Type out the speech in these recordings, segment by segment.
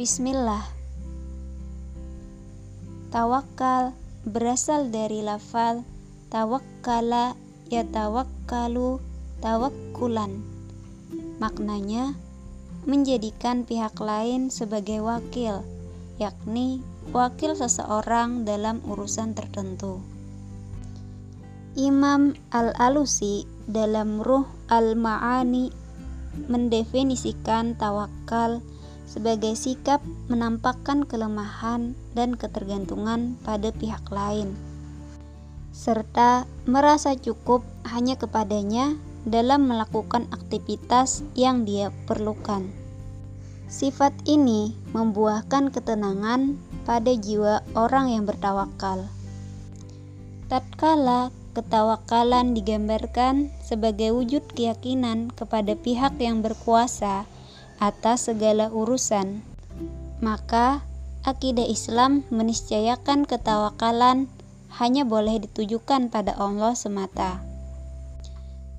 Bismillah. Tawakal berasal dari lafal tawakkala yatawakkalu tawakkulan. Maknanya menjadikan pihak lain sebagai wakil, yakni wakil seseorang dalam urusan tertentu. Imam Al-Alusi dalam Ruh Al-Ma'ani mendefinisikan tawakal sebagai sikap menampakkan kelemahan dan ketergantungan pada pihak lain, serta merasa cukup hanya kepadanya dalam melakukan aktivitas yang dia perlukan. Sifat ini membuahkan ketenangan pada jiwa orang yang bertawakal. Tatkala ketawakalan digambarkan sebagai wujud keyakinan kepada pihak yang berkuasa atas segala urusan. Maka, akidah Islam meniscayakan ketawakalan hanya boleh ditujukan pada Allah semata.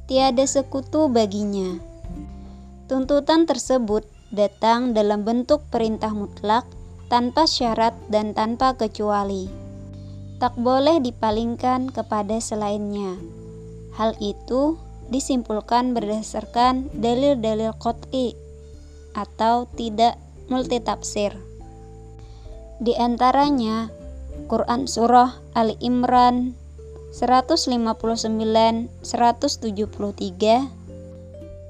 Tiada sekutu baginya. Tuntutan tersebut datang dalam bentuk perintah mutlak tanpa syarat dan tanpa kecuali. Tak boleh dipalingkan kepada selainnya. Hal itu disimpulkan berdasarkan dalil-dalil qot'i atau tidak multitafsir. Di antaranya Quran Surah Ali Imran 159 173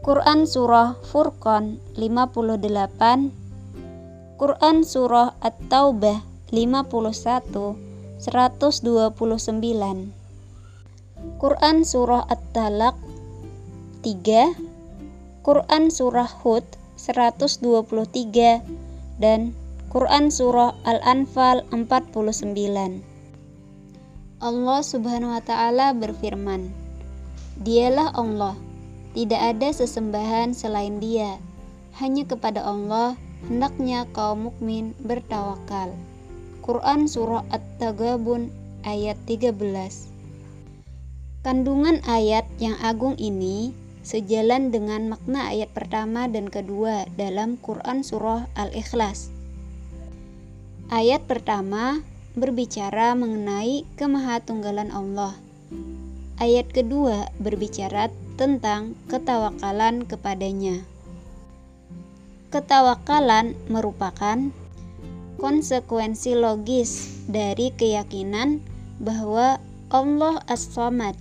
Quran Surah Furqan 58 Quran Surah At-Taubah 51 129 Quran Surah At-Talaq 3 Quran Surah Hud 123 dan Quran Surah Al-Anfal 49. Allah Subhanahu wa taala berfirman, Dialah Allah, tidak ada sesembahan selain Dia. Hanya kepada Allah hendaknya kaum mukmin bertawakal. Quran Surah At-Tagabun ayat 13 Kandungan ayat yang agung ini sejalan dengan makna ayat pertama dan kedua dalam Quran Surah Al-Ikhlas. Ayat pertama berbicara mengenai kemahatunggalan Allah. Ayat kedua berbicara tentang ketawakalan kepadanya. Ketawakalan merupakan konsekuensi logis dari keyakinan bahwa Allah As-Samad,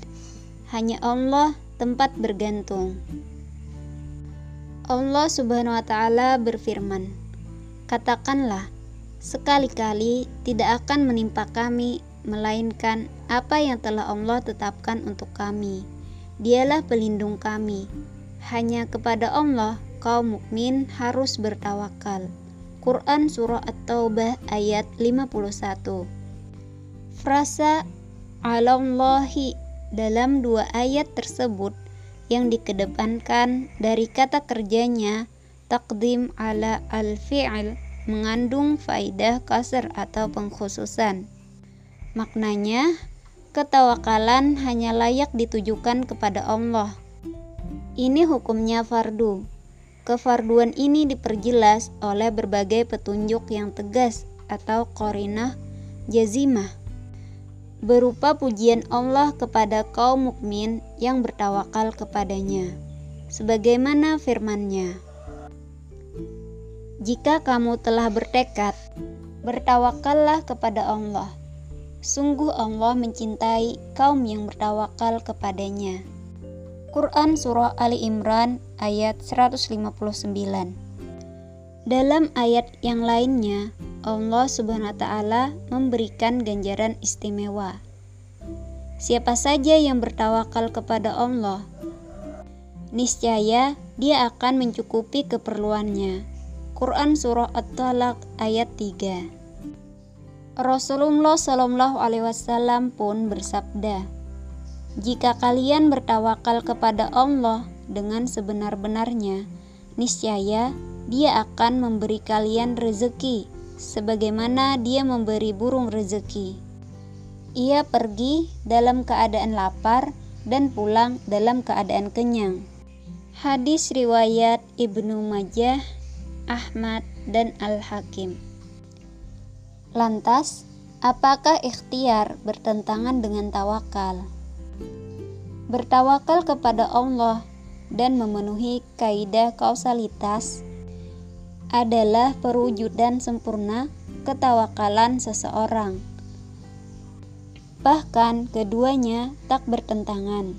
hanya Allah tempat bergantung. Allah Subhanahu wa taala berfirman, "Katakanlah, sekali-kali tidak akan menimpa kami melainkan apa yang telah Allah tetapkan untuk kami. Dialah pelindung kami. Hanya kepada Allah kaum mukmin harus bertawakal." Quran Surah At-Taubah ayat 51 Frasa Alallahi dalam dua ayat tersebut yang dikedepankan dari kata kerjanya takdim ala al-fi'il mengandung faidah kasar atau pengkhususan. Maknanya, ketawakalan hanya layak ditujukan kepada Allah. Ini hukumnya fardu. Kefarduan ini diperjelas oleh berbagai petunjuk yang tegas atau korinah jazimah berupa pujian Allah kepada kaum mukmin yang bertawakal kepadanya. Sebagaimana firman-Nya, Jika kamu telah bertekad, bertawakallah kepada Allah. Sungguh Allah mencintai kaum yang bertawakal kepadanya. Quran Surah Ali Imran ayat 159 Dalam ayat yang lainnya, Allah Subhanahu wa taala memberikan ganjaran istimewa. Siapa saja yang bertawakal kepada Allah, niscaya dia akan mencukupi keperluannya. Quran surah At-Talaq ayat 3. Rasulullah Shallallahu alaihi wasallam pun bersabda, "Jika kalian bertawakal kepada Allah dengan sebenar-benarnya, niscaya Dia akan memberi kalian rezeki sebagaimana dia memberi burung rezeki. Ia pergi dalam keadaan lapar dan pulang dalam keadaan kenyang. Hadis riwayat Ibnu Majah, Ahmad, dan Al-Hakim. Lantas, apakah ikhtiar bertentangan dengan tawakal? Bertawakal kepada Allah dan memenuhi kaidah kausalitas adalah perwujudan sempurna ketawakalan seseorang. Bahkan keduanya tak bertentangan,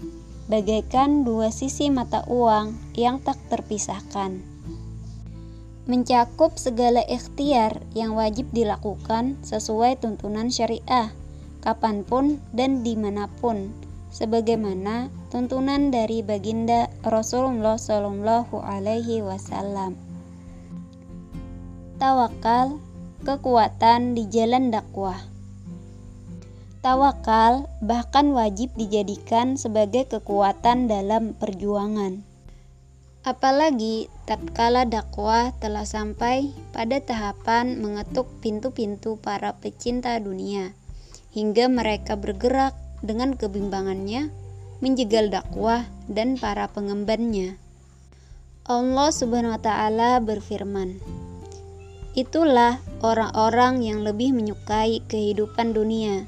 bagaikan dua sisi mata uang yang tak terpisahkan. Mencakup segala ikhtiar yang wajib dilakukan sesuai tuntunan syariah, kapan pun dan di mana pun, sebagaimana tuntunan dari baginda Rasulullah Shallallahu. Tawakal, kekuatan di jalan dakwah. Tawakal bahkan wajib dijadikan sebagai kekuatan dalam perjuangan. Apalagi tatkala dakwah telah sampai pada tahapan mengetuk pintu-pintu para pecinta dunia, hingga mereka bergerak dengan kebimbangannya menjegal dakwah dan para pengembannya. Allah Subhanahu wa taala berfirman, Itulah orang-orang yang lebih menyukai kehidupan dunia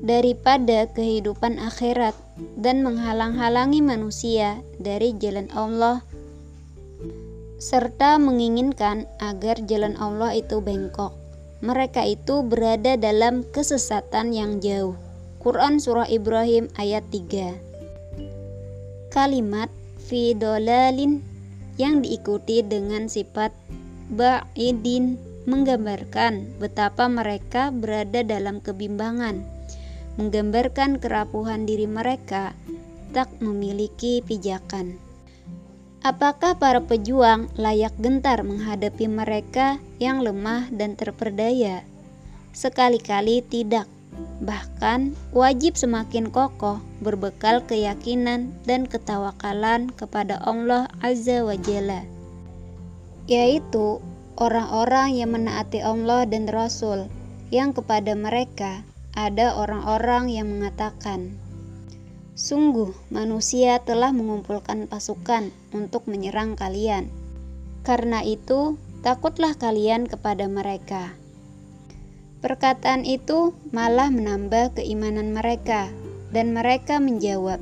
daripada kehidupan akhirat dan menghalang-halangi manusia dari jalan Allah serta menginginkan agar jalan Allah itu bengkok. Mereka itu berada dalam kesesatan yang jauh. Quran Surah Ibrahim ayat 3 Kalimat fi dolalin yang diikuti dengan sifat ba'idin menggambarkan betapa mereka berada dalam kebimbangan menggambarkan kerapuhan diri mereka tak memiliki pijakan. Apakah para pejuang layak gentar menghadapi mereka yang lemah dan terperdaya? Sekali-kali tidak. Bahkan wajib semakin kokoh berbekal keyakinan dan ketawakalan kepada Allah Azza wa Jalla. Yaitu orang-orang yang menaati Allah dan Rasul yang kepada mereka ada orang-orang yang mengatakan, "Sungguh, manusia telah mengumpulkan pasukan untuk menyerang kalian. Karena itu, takutlah kalian kepada mereka." Perkataan itu malah menambah keimanan mereka, dan mereka menjawab,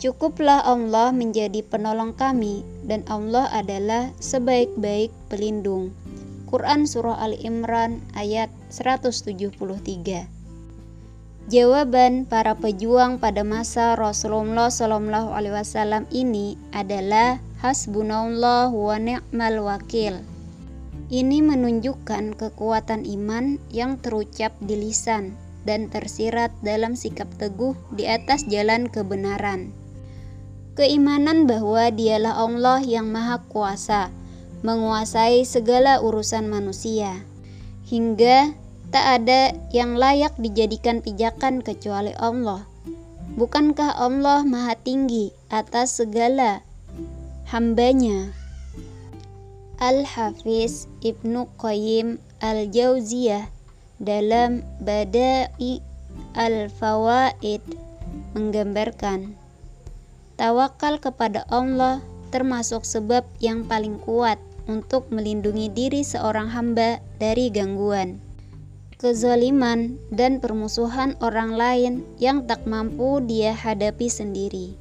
"Cukuplah Allah menjadi penolong kami, dan Allah adalah sebaik-baik pelindung." Quran Surah Al Imran ayat 173 Jawaban para pejuang pada masa Rasulullah Wasallam ini adalah hasbunallah wa ni'mal wakil. Ini menunjukkan kekuatan iman yang terucap di lisan dan tersirat dalam sikap teguh di atas jalan kebenaran. Keimanan bahwa Dialah Allah yang Maha Kuasa, menguasai segala urusan manusia, hingga tak ada yang layak dijadikan pijakan kecuali Allah. Bukankah Allah Maha Tinggi atas segala hambanya? Al-Hafiz Ibnu Qayyim Al-Jauziyah dalam Bada'i Al-Fawaid menggambarkan tawakal kepada Allah termasuk sebab yang paling kuat untuk melindungi diri seorang hamba dari gangguan, kezaliman, dan permusuhan orang lain yang tak mampu dia hadapi sendiri.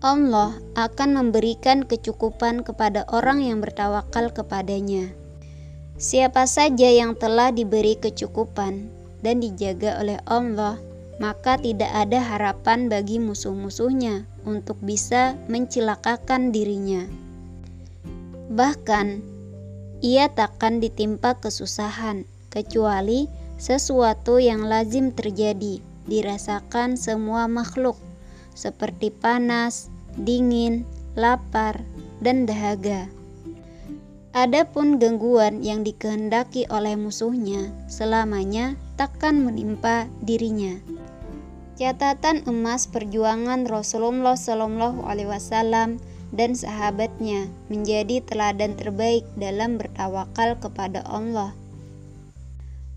Allah akan memberikan kecukupan kepada orang yang bertawakal kepadanya. Siapa saja yang telah diberi kecukupan dan dijaga oleh Allah, maka tidak ada harapan bagi musuh-musuhnya untuk bisa mencelakakan dirinya. Bahkan, ia takkan ditimpa kesusahan kecuali sesuatu yang lazim terjadi dirasakan semua makhluk seperti panas, dingin, lapar, dan dahaga. Adapun gangguan yang dikehendaki oleh musuhnya selamanya takkan menimpa dirinya. Catatan emas perjuangan Rasulullah Shallallahu Alaihi Wasallam dan sahabatnya menjadi teladan terbaik dalam bertawakal kepada Allah.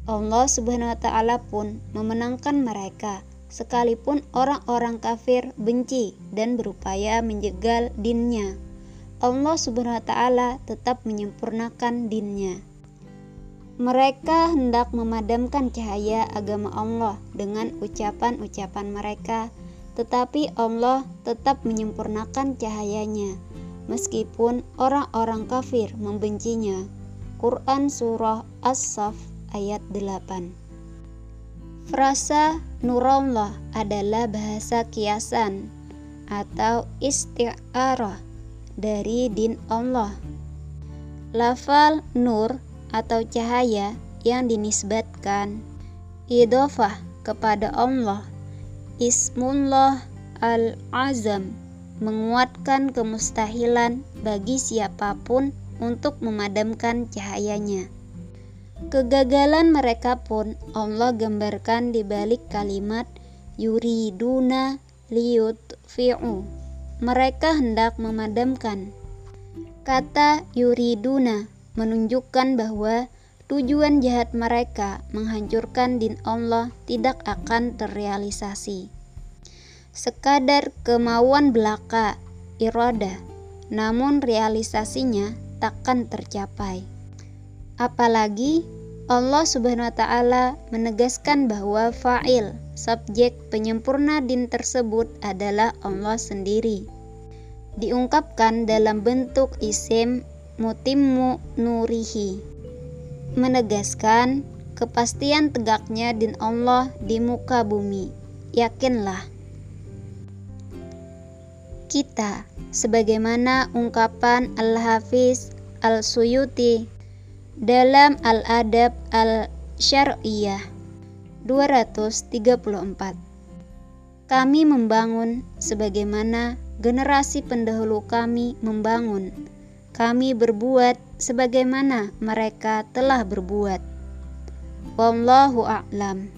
Allah Subhanahu wa taala pun memenangkan mereka sekalipun orang-orang kafir benci dan berupaya menjegal dinnya. Allah Subhanahu wa taala tetap menyempurnakan dinnya. Mereka hendak memadamkan cahaya agama Allah dengan ucapan-ucapan mereka, tetapi Allah tetap menyempurnakan cahayanya, meskipun orang-orang kafir membencinya. Quran Surah As-Saf ayat 8 Frasa Nurullah adalah bahasa kiasan atau isti'arah dari din Allah. Lafal nur atau cahaya yang dinisbatkan idofah kepada Allah Ismullah Al-Azam menguatkan kemustahilan bagi siapa pun untuk memadamkan cahayanya. Kegagalan mereka pun Allah gambarkan di balik kalimat yuriduna liyutfi'u. Mereka hendak memadamkan. Kata yuriduna menunjukkan bahwa tujuan jahat mereka menghancurkan din Allah tidak akan terrealisasi. Sekadar kemauan belaka, iroda, namun realisasinya takkan tercapai. Apalagi Allah Subhanahu wa taala menegaskan bahwa fa'il, subjek penyempurna din tersebut adalah Allah sendiri. Diungkapkan dalam bentuk isim mutimmu nurihi. Menegaskan kepastian tegaknya din Allah di muka bumi. Yakinlah. Kita sebagaimana ungkapan Al-Hafiz Al-Suyuti dalam Al-Adab Al-Syar'iyah 234 Kami membangun sebagaimana generasi pendahulu kami membangun kami berbuat sebagaimana mereka telah berbuat. Wallahu a'lam.